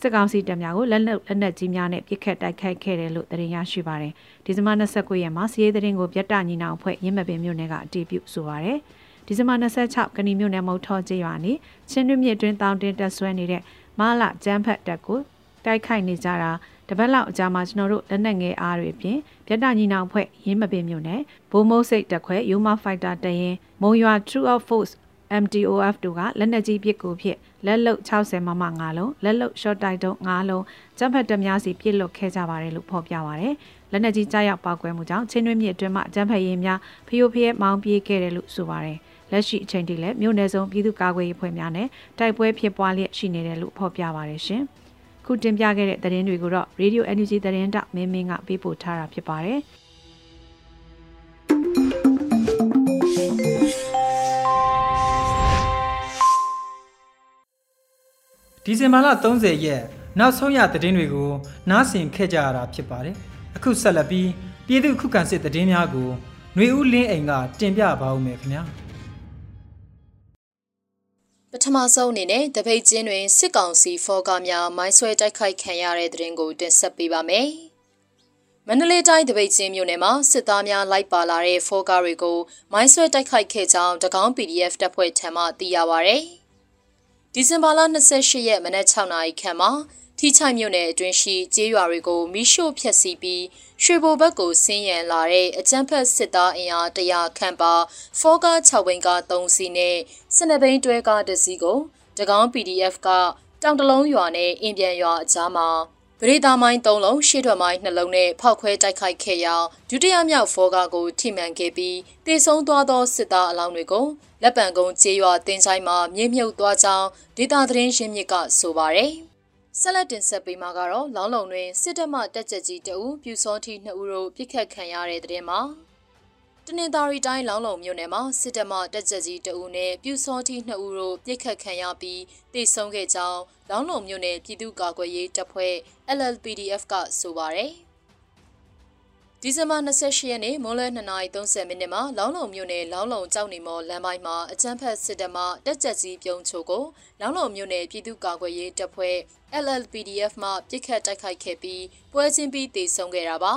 စစ်ကောင်စီတပ်များကိုလက်လုံလက်နက်ကြီးများနဲ့ပစ်ခတ်တိုက်ခိုက်ခဲ့တယ်လို့သတင်းရရှိပါတယ်။ဒီဇင်ဘာ29ရက်မှာစီးရေးသတင်းကိုပြတ်တညီနောင်အဖွဲ့ရင်းမပင်မြို့နယ်ကအတည်ပြုဆိုပါတယ်။ဒီဇင်ဘာ26ကဏီမြို့နယ်မုတ်ထော်ကြီးရွာနီချင်းတွင်းမြစ်အတွင်းတောင်တင်တက်ဆွဲနေတဲ့မလာကျန်းဖက်တပ်ကို တိုက်ခိုက်နေကြတာတပတ်လောက်အကြာမှာကျွန်တော်တို့လက်နက်ငယ်အားတွေပြင်ပြတ်တညီနောင်ဖွဲ့ရင်းမပင်မြို့နယ်ဘိုးမိုးစိတ်တက်ခွဲ Yuma Fighter တရင်မုံရွာ True of Force MTOF တို့ကလက်နက်ကြီးပစ်ကူဖြစ်လက်လုတ်60မမ9လုံးလက်လုတ် short တိုက်တုံး9လုံးကျန်းဖတ်တများစီပြစ်လွတ်ခဲ့ကြပါတယ်လို့ဖော်ပြပါရယ်လက်နက်ကြီးကြားရောက်ပောက်ကွဲမှုကြောင့်ချင်းတွင်းမြစ်အတွင်းမှာကျန်းဖတ်ရင်များဖျို့ဖျဲမောင်းပြေးခဲ့တယ်လို့ဆိုပါရယ်လက်ရှိအချိန်ထိလည်းမြို့နယ်စုံပြည်သူ့ကာကွယ်ရေးဖွဲ့များနဲ့တိုက်ပွဲဖြစ်ပွားလျက်ရှိနေတယ်လို့ဖော်ပြပါရယ်ရှင်။ ခုတင်ပြခဲ့တဲ့သတင်းတွေကိုတော့ Radio Energy သတင်းတောက်မင်းမင်းကပေးပို့ထားတာဖြစ်ပါတယ်။ဒီဇင်ဘာလ30ရက်နောက်ဆုံးရသတင်းတွေကို နားဆင်ခဲ့ကြရတာဖြစ်ပါတယ်။အခုဆက်လက်ပြီးပြည်သူခုခံစစ်သတင်းများကိုຫນွေဦးလင်းအိမ်ကတင်ပြပါဦးမယ်ခင်ဗျာ။ ပထမဆုံးအနေနဲ့တပိတ်ချင်းတွင်စစ်ကောင်စီဖော်ကားများမိုင်းဆွဲတိုက်ခိုက်ခံရတဲ့တဲ့ရင်ကိုတင်ဆက်ပေးပါမယ်။မန္တလေးတိုင်းတပိတ်ချင်းမြို့နယ်မှာစစ်သားများလိုက်ပါလာတဲ့ဖော်ကားတွေကိုမိုင်းဆွဲတိုက်ခိုက်ခဲ့ကြောင်းတကောင်း PDF တပ်ဖွဲ့ထံမှသိရပါဗျ။ဒီဇင်ဘာလ28ရက်မနက်6နာရီခန့်မှာ ထိချိုင်မြို့နယ်အတွင်းရှိကျေးရွာတွေကိုမိရှို့ဖျက်ဆီးပြီးရွှေဘိုဘက်ကိုဆင်းရန်လာတဲ့အကြမ်းဖက်စစ်သားအင်အားတရာခန့်ပါဖောကား6ဘိန်းကား3စီးနဲ့စနဘိန်းတွဲကားတစ်စီးကိုတကောင်း PDF ကတောင်တလုံးရွာနဲ့အင်ပြန်ရွာအကြားမှာပရိသာမိုင်း3လုံးရှေ့ထွက်မိုင်း2လုံးနဲ့ဖောက်ခွဲတိုက်ခိုက်ခဲ့ရာဒုတိယမြောက်ဖောကားကိုထိမှန်ခဲ့ပြီးတေဆုံးသွားသောစစ်သားအလောင်းတွေကိုလက်ပံကုန်းကျေးရွာတင်ဆိုင်မှာမြေမြုပ်သွားကြောင်းဒေတာသတင်းရင်းမြစ်ကဆိုပါရယ်။ ဆက်လက်တင်ဆက်ပေးမှာကတော့လောင်းလုံတွင်စစ်တပ်မှတက်ကြကြီးတအူပြူစောတိနှစ်ဦးတို့ပြစ်ခတ်ခံရတဲ့တဲ့မှာတနင်္သာရီတိုင်းလောင်းလုံမြို့နယ်မှာစစ်တပ်မှတက်ကြကြီးတအူနဲ့ပြူစောတိနှစ်ဦးတို့ပြစ်ခတ်ခံရပြီးတိတ်ဆုံးခဲ့ကြောင်းလောင်းလုံမြို့နယ်ပြည်သူ့ကာကွယ်ရေးတပ်ဖွဲ့ LLPDF ကဆိုပါရယ် ဒီဇင်ဘာ28ရက်နေ့မွန်းလွဲ2:30မိနစ်မှာလောင်းလုံမြို့နယ်လောင်းလုံကြောက်နေမော်လမ်းပိုင်းမှာအကြမ်းဖက်စစ်တပ်မှတက်ကြကြီးပြုံးချိုကိုလောင်းလုံမြို့နယ်ပြည်သူ့ကာကွယ်ရေးတပ်ဖွဲ့ LLPDF မှပြစ်ခတ်တိုက်ခိုက်ခဲ့ပြီးပွဲချင်းပြီးတေဆုံးခဲ့တာပါ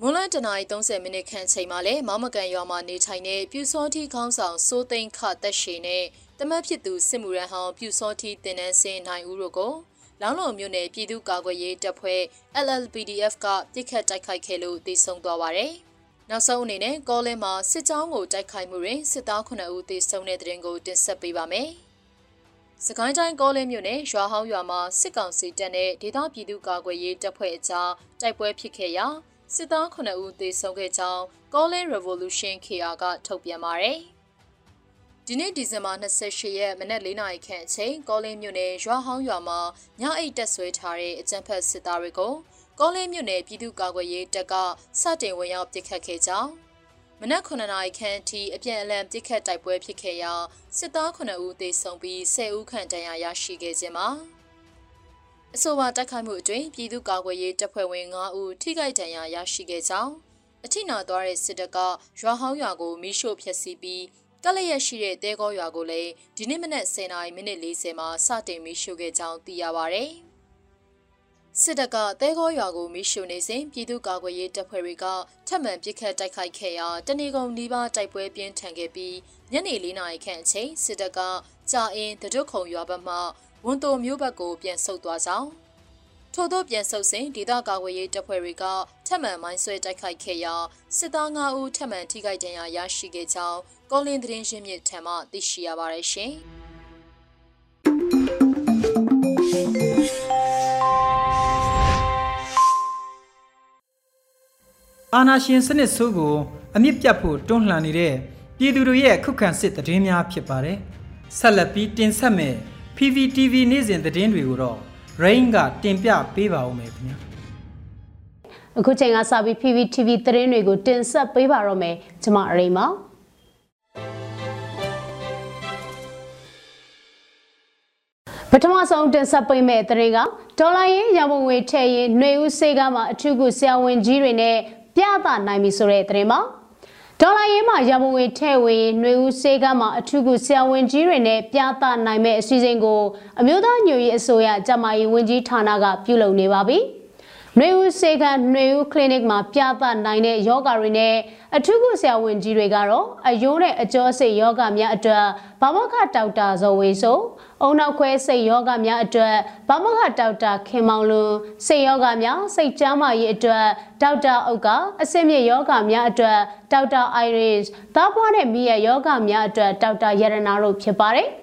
မွန်းလတနာရီ30မိနစ်ခန့်ချိန်မှာလဲမောင်မကန်ရွာမှာနေထိုင်တဲ့ပြူစောတိခေါင်းဆောင်စိုးသိန်းခတက်ရှိနဲ့တမတ်ဖြစ်သူစစ်မှုရန်ဟောင်းပြူစောတိတင်နန်းစင်နိုင်ဦးတို့ကို လောင်းလုံမြို့နယ်ပြည်သူ့ကာကွယ်ရေးတပ်ဖွဲ့ LLPDF ကပြစ်ခတ်တိုက်ခိုက်ခဲ့လို့တေဆုံးသွားပါတယ်။နောက်ဆုံးအနေနဲ့ကောလင်းမှာစစ်ကြောင်းကိုတိုက်ခိုက်မှုတွင်စစ်သား9ဦးသေဆုံးတဲ့တဲ့ရင်ကိုတင်ဆက်ပေးပါမယ်။စကိုင်းတိုင်းကောလင်းမြို့နယ်ရွာဟောင်းရွာမှာစစ်ကောင်စီတပ်နဲ့ဒေသပြည်သူ့ကာကွယ်ရေးတပ်ဖွဲ့အကြားတိုက်ပွဲဖြစ်ခဲ့ရာစစ်သား9ဦးသေဆုံးခဲ့ကြောင်းကောလင်း Revolution KR ကထုတ်ပြန်ပါတယ်။ ဒီနေ့ဒီဇင်ဘာ28ရက်မနက်၄နာရီခန့်အချိန်ကောလင်းမြို့နယ်ရွာဟောင်းရွာမှာညအိတ်တက်ဆွဲထားတဲ့အကြမ်းဖက်စစ်သားတွေကိုကောလင်းမြို့နယ်ပြည်သူ့ကာကွယ်ရေးတပ်ကစတင်ဝင်ရောက်ပစ်ခတ်ခဲ့ကြောင်းမနက်9နာရီခန့်အထိအပြန်အလှန်ပစ်ခတ်တိုက်ပွဲဖြစ်ခဲ့ရာစစ်သား9ဦးသေဆုံးပြီး10ဦးခန့်ဒဏ်ရာရရှိခဲ့ခြင်းမှာအဆိုပါတိုက်ခိုက်မှုအတွင်းပြည်သူ့ကာကွယ်ရေးတပ်ဖွဲ့ဝင်9ဦးထိခိုက်ဒဏ်ရာရရှိခဲ့ကြောင်းအထိနာသွားတဲ့စစ်တပ်ကရွာဟောင်းရွာကိုမိရှို့ဖျက်ဆီးပြီး ကလျက်ရှိတဲ့တဲကောရွာကိုလည်းဒီနေ့မနက်10:40မိနစ်40မှာစတင်မိရှို့ခဲ့ကြောင်းသိရပါဗျ။စစ်တပ်ကတဲကောရွာကိုမိရှို့နေစဉ်ပြည်သူ့ကာကွယ်ရေးတပ်ဖွဲ့တွေကထပ်မံပစ်ခတ်တိုက်ခိုက်ခဲ့ရာတဏီကုံနီးပါးတိုက်ပွဲပြင်းထန်ခဲ့ပြီးညနေ၄နာရီခန့်အချိန်စစ်တပ်ကကြာအင်းတဒုတ်ခုံရွာဘက်မှဝန်တိုမျိုးဘက်ကိုပြန်ဆုတ်သွားကြောင်း ထို့သောပြန်ဆုတ်စဉ်ဒေသကာကွယ်ရေးတပ်ဖွဲ့တွေကထပ်မံမိုင်းဆွဲတိုက်ခိုက်ခဲ့ရာစစ်သား9ဦးထပ်မံထိခိုက်ဒဏ်ရာရရှိခဲ့ကြောင်းကောလင်းသတင်းရင်းမြစ်ထံမှသိရှိရပါတယ်ရှင်။အာနာရှင်စနစ်ဆိုးကိုအမြင့်ပြတ်ဖို့တွန်းလှန်နေတဲ့ပြည်သူတို့ရဲ့ခုခံစစ်တည်င်းများဖြစ်ပါတယ်။ဆက်လက်ပြီးတင်ဆက်မဲ့ PVTV နေ့စဉ်သတင်းတွေကိုတော့ Rain ကတင်ပြပေးပါဦးမယ်ခင်ဗျာအခုချိန်ကစပြီး PVTV သတင်းတွေကိုတင်ဆက်ပေးပါတော့မယ်ကျွန်မအရိမ်ပါပထမဆုံးတင်ဆက်ပေးမယ့်သတင်းကဒေါ်လာရင်းရန်ပုံငွေထည့်ရင်ຫນွေဦးစေးကားမှာအထူးကုဆရာဝန်ကြီးတွေနဲ့ပြသနိုင်ပြီဆိုတဲ့သတင်းပါ ဒေါ်လာရင်းမှာရပုံငွေထည့်ဝင်ຫນွေဦးစေးကမ်းမှာအထူးကုဆရာဝန်ကြီးတွေနဲ့ပြသနိုင်မဲ့အစီအစဉ်ကိုအမျိုးသားညွရေးအစိုးရကျန်းမာရေးဝန်ကြီးဌာနကပြုလုပ်နေပါပြီ။ နှွေဦးစေကနှွေဦးကလနစ်မှာပြသနိုင်တဲ့ယောဂါတွေနဲ့အထူးကုဆရာဝန်ကြီးတွေကတော့အယိုးနဲ့အကျော်စိတ်ယောဂများအတွက်ဘာမခဒေါက်တာဇော်ဝေဆိုအုံနောက်ခွဲစိတ်ယောဂများအတွက်ဘာမခဒေါက်တာခင်မောင်လွန်စိတ်ယောဂများစိတ်ကျန်းမာရေးအတွက်ဒေါက်တာအုတ်ကအဆင့်မြင့်ယောဂများအတွက်ဒေါက်တာအိုင်ရစ်သားပွားတဲ့မိရဲ့ယောဂများအတွက်ဒေါက်တာရတနာတို့ဖြစ်ပါတယ်။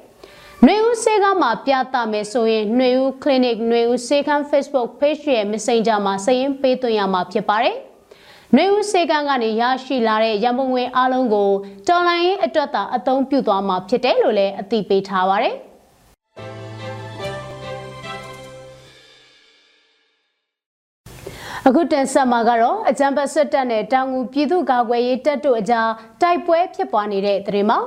နှွေဦးစေကမှာပြသမယ်ဆိုရင်နှွေဦး clinic နှွေဦးစေက Facebook page ရဲ့ Messenger မှာစာရင်းပေးသွင်းရမှာဖြစ်ပါတယ်။နှွေဦးစေကကနေရရှိလာတဲ့ရန်ပုံငွေအလုံးကိုတော်လိုင်းရေးအတွက်သာအသုံးပြုသွားမှာဖြစ်တယ်လို့လည်းအသိပေးထားပါတယ်။အခုတင်ဆက်မှာကတော့အကြံပတ်စစ်တပ်နဲ့တောင်ငူပြည်သူ့ကာကွယ်ရေးတပ်တို့အကြားတိုက်ပွဲဖြစ်ပွားနေတဲ့သတင်းမှာ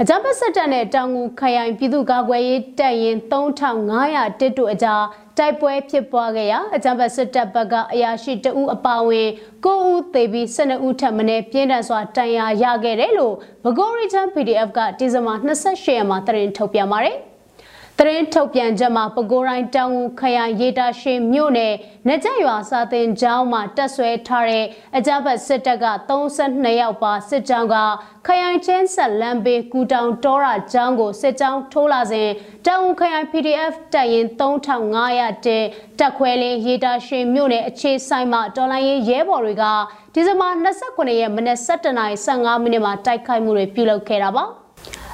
အကြံပတ်စစ်တပ်နဲ့တောင်ငူခရိုင်ပြည်သူ့ကာကွယ်ရေးတပ်ရင်3500တစ်တို့အကြားတိုက်ပွဲဖြစ်ပွားခဲ့ရာအကြံပတ်စစ်တပ်ဘက်ကအရာရှိတဦးအပါအဝင်9ဦးသေပြီး12ဦးထပ်မံပြင်းထန်စွာတန်ရာရခဲ့တယ်လို့ဘဂိုရီချန် PDF ကဒီဇင်ဘာ28ရက်မှာသတင်းထုတ်ပြန်ပါတယ်။ သတင်းထုတ်ပြန်ချက်မှာပဲခူးတိုင်းတောင်ဦးခရိုင်ရေတာရှင်မြို့နယ်နကြရွာစာတင်ကျောင်းမှာတက်ဆွဲထားတဲ့အကြမ်းဖက်စစ်တပ်က32ယောက်ပါစစ်ကြောင်းကခရိုင်ချင်းဆက်လမ်းဘေးကူတောင်တောရာကျောင်းကိုစစ်ကြောင်းထိုးလာစဉ်တောင်ဦးခရိုင် PDF တပ်ရင်3500တဲတက်ခွဲလင်းရေတာရှင်မြို့နယ်အခြေဆိုင်မှာတော်လိုင်းရေးရဲဘော်တွေကဒီဇင်ဘာ29ရက်မနက်7:15မိနစ်မှာတိုက်ခိုက်မှုတွေပြုလုပ်ခဲ့တာပါ။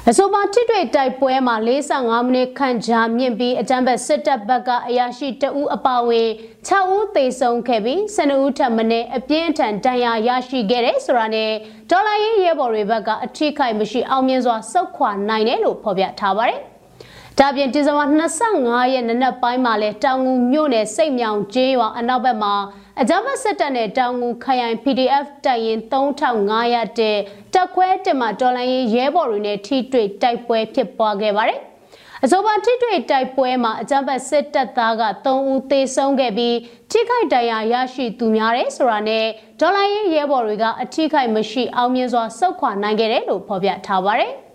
အဆိုပါတစ်တွေတိုက်ပွဲမှာ45မိနစ်ခန့်ကြာမြင့်ပြီးအကြမ်းဖက်စစ်တပ်ဘက်ကအရာရှိတအူးအပါဝင်6ဦးသေဆုံးခဲ့ပြီး12ဦးထပ်မံအပြင်းထန်ဒဏ်ရာရရှိခဲ့တယ်ဆိုတာနဲ့ဒေါ်လာရေးရဲဘော်တွေဘက်ကအထိခိုက်မရှိအောင်မြင်စွာစုခွာနိုင်တယ်လို့ဖော်ပြထားပါတယ်။ဒါပြင်ဒီဇင်ဘာ25ရက်နေ့နက်ပိုင်းမှာလဲတောင်ငူမြို့နယ်စိတ်မြောင်ကျေးရွာအနောက်ဘက်မှာ အကြမ်းဖက်စစ်တပ်နဲ့တောင်ငူခရိုင် PDF တပ်ရင်3500တဲ့တက်ခွဲတင်မှာတော်လိုင်းရေးရဲဘော်တွေနဲ့ထိတွေ့တိုက်ပွဲဖြစ်ပွားခဲ့ပါတယ်။အဆိုပါထိတွေ့တိုက်ပွဲမှာအကြမ်းဖက်စစ်တပ်သားက3ဦးသေဆုံးခဲ့ပြီးထိခိုက်ဒဏ်ရာရရှိသူများတယ်ဆိုတာနဲ့ဒေါ်လာရေးရဲဘော်တွေကအထိခိုက်မရှိအောင်မြင်စွာဆုတ်ခွာနိုင်ခဲ့တယ်လို့ဖော်ပြထားပါတယ်။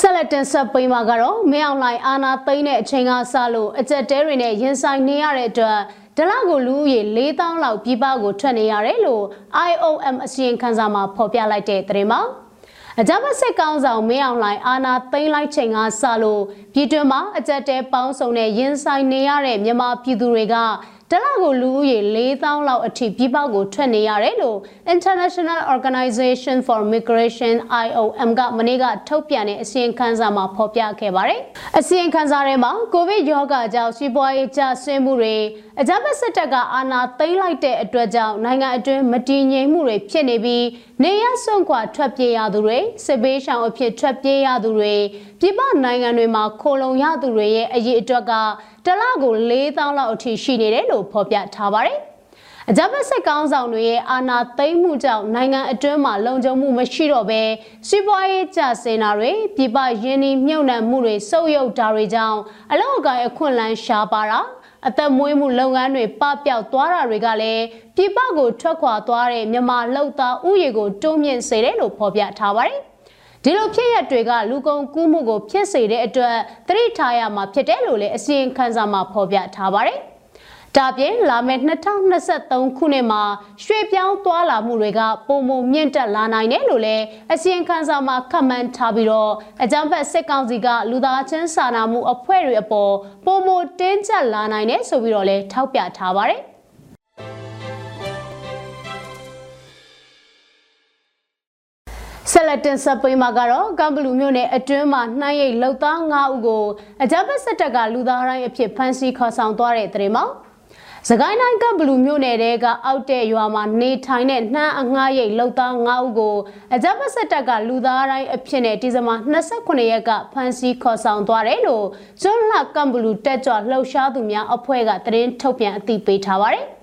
ဆက်လက်တင်ဆက်ပေးမှာကတော့မင်းအောင်လှိုင်အာနာသိမ့်တဲ့အချိန်ကစလို့အကြက်တဲတွေနဲ့ရင်ဆိုင်နေရတဲ့အတွက်ဒလကိုလူဦးရေ4000လောက်ပြည်ပကိုထွက်နေရတယ်လို့ IOM အစီရင်ခံစာမှာဖော်ပြလိုက်တဲ့သတင်းပါအကြမ်းဖက်စစ်ကောင်ဆောင်မင်းအောင်လှိုင်အာနာသိမ်းလိုက်ချိန်ကစလို့ပြည်တွင်းမှာအကြက်တဲပေါင်းစုံနဲ့ရင်ဆိုင်နေရတဲ့မြန်မာပြည်သူတွေက တလကိုလူဦးရေ4000လောက်အထိပြည်ပကိုထွက်နေရတယ်လို့ International Organization for Migration IOM ကမနေ့ကထုတ်ပြန်တဲ့အစီရင်ခံစာမှာဖော်ပြခဲ့ပါတယ်။အစီရင်ခံစာထဲမှာကိုဗစ်ရောဂါကြောင့်စီးပွားရေးကျဆင်းမှုတွေအကြမ်းဖက်စစ်တပ်ကအာဏာသိမ်းလိုက်တဲ့အတွက်ကြောင့်နိုင်ငံအတွင်းမတည်ငြိမ်မှုတွေဖြစ်နေပြီးနေရစွန့်ခွာထွက်ပြေးရသူတွေစစ်ဘေးရှောင်အဖြစ်ထွက်ပြေးရသူတွေပြည်ပနိုင်ငံတွေမှာခိုလုံရသူတွေရဲ့အရေးအတွက်က တလကို4000လောက်အထိရှိနေတယ်လို့ဖော်ပြထားပါတယ်။အကြမ်းဖက်စစ်ကောင်းဆောင်တွေရဲ့အာဏာသိမ်းမှုကြောင့်နိုင်ငံအတွင်းမှာလုံခြုံမှုမရှိတော့ဘဲစီးပွားရေးကျဆင်းတာတွေပြည်ပရင်းနှီးမြှုပ်နှံမှုတွေဆုပ်ယုပ်တာတွေကြောင့်အလောက်အကိုင်အခွင့်အလမ်းရှားပါတာအသက်မွေးမှုလုပ်ငန်းတွေပပျောက်သွားတာတွေကလည်းပြည်ပကိုထွက်ခွာသွားတဲ့မြန်မာလောက်သားဥယေကိုတွန်းမြင့်စေတယ်လို့ဖော်ပြထားပါတယ် ဒီလိုဖြစ်ရတွေကလူကုန်ကူးမှုကိုဖြစ်စေတဲ့အတွက်သတိထားရမှာဖြစ်တယ်လို့လည်းအစီရင်ခံစာမှာဖော်ပြထားပါတယ်။ဒါပြင်လာမယ့်2023ခုနှစ်မှာရွှေပြောင်းသွားလာမှုတွေကပုံမမြင့်တက်လာနိုင်တယ်လို့လည်းအစီရင်ခံစာမှာခန့်မှန်းထားပြီးတော့အကြံဖက်စစ်ကောင်စီကလူသားချင်းစာနာမှုအဖွဲ့တွေအပေါ်ပုံမတင်းကျပ်လာနိုင်တယ်ဆိုပြီးတော့လည်းထောက်ပြထားပါတယ် ဆက်လက်တင်ဆက်ပေးမှာကတော့ကမ်ဘလူမြို့နယ်အတွင်းမှာနှမ်းရိပ်လောက်သား9ဦးကိုအကြမ်းဖက်စစ်တပ်ကလူသားတိုင်းအဖြစ်ဖမ်းဆီးခေါ်ဆောင်သွားတဲ့တဲ့မှာစကိုင်းတိုင်းကဘလူမြို့နယ်တဲကအောက်တဲ့ရွာမှာနေထိုင်တဲ့နှမ်းအငှားရိတ်လောက်သား9ဦးကိုအကြမ်းဖက်စစ်တပ်ကလူသားတိုင်းအဖြစ်နဲ့ဒီဇင်ဘာ29ရက်ကဖမ်းဆီးခေါ်ဆောင်သွားတယ်လို့ကျွန်းလှကမ်ဘလူတက်ကြွလှုပ်ရှားသူများအဖွဲ့ကသတင်းထုတ်ပြန်အသိပေးထားပါတယ်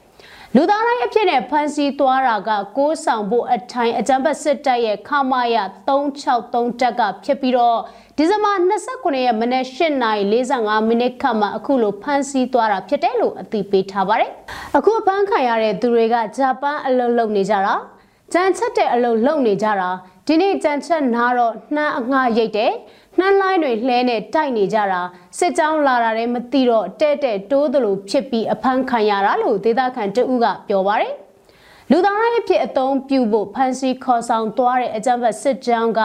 လူသားတိုင်းအဖြစ်နဲ့ဖမ်းဆီးသွားတာကကိုးဆောင်ဖို့အထိုင်အကြံပတ်စစ်တပ်ရဲ့ခမာယ363တက်ကဖြစ်ပြီးတော့ဒီဇင်ဘာ29ရက်မနက်8:45မိနစ်ခန့်မှာအခုလိုဖမ်းဆီးသွားတာဖြစ်တယ်လို့အသိပေးထားပါတယ်။အခုဖမ်းခံရတဲ့သူတွေကဂျပန်အလုပ်လုပ်နေကြတာကြမ်းချက်တဲ့အလုပ်လုပ်နေကြတာ ဒီနေ့ကြမ်းချက်နားတော့နှမ်းအငှားရိတ်တယ်နှမ်းလိုင်းတွေလှဲနဲ့တိုက်နေကြတာစစ်ကြောင်းလာတာလည်းမသိတော့တဲ့တဲ့တိုးသလိုဖြစ်ပြီးအဖမ်းခံရတာလို့ဒေသခံတဦးကပြောပါတယ်လူသားတိုင်းအဖြစ်အသုံးပြုဖို့ဖန်စီခေါ်ဆောင်သွားတဲ့အကြမ်းဖက်စစ်ကြောင်းက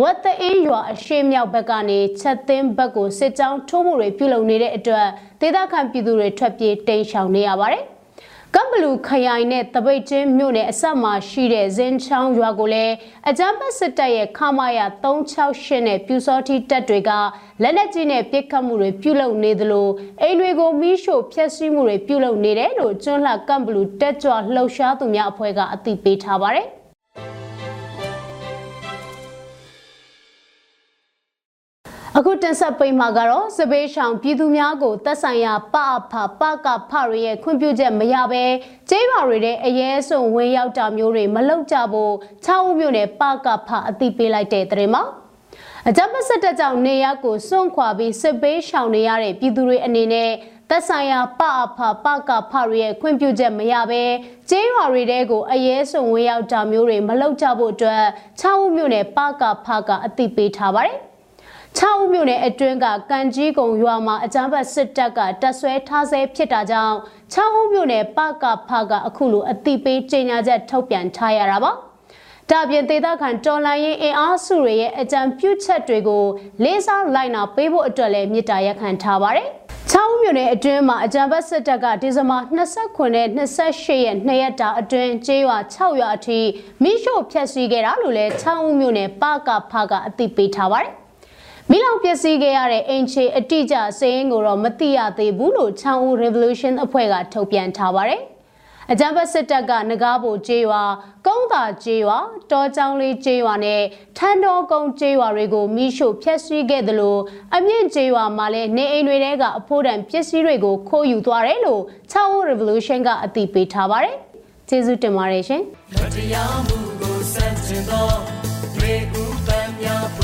ဝတ်တအင်းရွာအရှိမြောက်ဘက်ကနေချက်သိန်းဘက်ကိုစစ်ကြောင်းထိုးမှုတွေပြုလုပ်နေတဲ့အတွက်ဒေသခံပြည်သူတွေထွက်ပြေးတိမ်းရှောင်နေရပါတယ် ကမ်ဘလူခရိုင်နဲ့တပိတ်ချင်းမြို့နယ်အဆက်မှာရှိတဲ့ဇင်းချောင်းရွာကိုလည်းအကြမ်းဖက်စစ်တပ်ရဲ့ခမာယာ368နဲ့ပြူစောတိတပ်တွေကလက်နက်ကြီးနဲ့ပစ်ခတ်မှုတွေပြုလုပ်နေသလိုအိမ်တွေကိုမီးရှို့ဖျက်ဆီးမှုတွေပြုလုပ်နေတယ်လို့ကျွန်းလှကမ်ဘလူတက်ကြွလှုပ်ရှားသူများအဖွဲ့ကအသိပေးထားပါတယ်။ အခုတင်ဆက်ပေးမှာကတော့စပေးရှောင်ပြည်သူများကိုသက်ဆိုင်ရာပအဖပကဖရရဲ့ခွင့်ပြုချက်မရဘဲကျေးပါတွေတဲ့အရဲစွန်ဝင်ရောက်တာမျိုးတွေမလုပ်ကြဖို့ချောင်းဦးမြို့နယ်ပကဖအသိပေးလိုက်တဲ့တဲ့မှာအကြမ်းဖက်စစ်တပ်ကြောင့်နေရပ်ကိုစွန့်ခွာပြီးစစ်ပေးရှောင်နေရတဲ့ပြည်သူတွေအနေနဲ့သက်ဆိုင်ရာပအဖပကဖရရဲ့ခွင့်ပြုချက်မရဘဲကျေးရွာတွေတဲကိုအရဲစွန်ဝင်ရောက်တာမျိုးတွေမလုပ်ကြဖို့အတွက်ချောင်းဦးမြို့နယ်ပကဖကအသိပေးထားပါတယ်။ 6ဦးမြို့နယ်အတွင်းကကန်ကြီးကုံရွာမှာအကြမ်းဖက်စစ်တပ်ကတပ်ဆွဲထားဆဲဖြစ်တာကြောင့်6ဦးမြို့နယ်ပကဖကအခုလိုအတိပေးကြေညာချက်ထုတ်ပြန်ထားရတာပါဒါပြင်ဒေသခံတော်လိုင်းရင်အင်အားစုတွေရဲ့အကြံပြုချက်တွေကိုလေးစားလိုက်နာပေးဖို့အတွက်လည်းမြစ်တာရက်ခံထားပါတယ်။ချောင်းမြို့နယ်အတွင်းမှာအကြံဘတ်စစ်တပ်ကဒီဇင်ဘာ29နဲ့28ရက်နှစ်ရက်တာအတွင်းကျေးရွာ6ရွာအထိမိရှို့ဖျက်ဆီးခဲ့တာလို့လည်းချောင်းမြို့နယ်ပကဖကအသိပေးထားပါတယ်။ မိလောင်ပျက်စီးခဲ့ရတဲ့အင်ချေအတိအကျစည်ရင်းကိုတော့မသိရသေးဘူးလို့ချောင်းဦး Revolution အဖွဲ့ကထုတ်ပြန်ထားပါတယ်။အကြမ်းဖက်စစ်တပ်ကငကားဖို့ကျေးရွာကုန်းသာကျေးရွာတောချောင်းလေးကျေးရွာနဲ့ထန်းတော်ကုန်းကျေးရွာတွေကိုမိရှို့ဖျက်ဆီးခဲ့တယ်လို့အမြင့်ကျေးရွာမှာလည်းနေအိမ်တွေထဲကအဖိုးတန်ပစ္စည်းတွေကိုခိုးယူသွားတယ်လို့ချောင်းဦး Revolution ကအသိပေးထားပါတယ်။ကျေးဇူးတင်ပါတယ်ရှင်။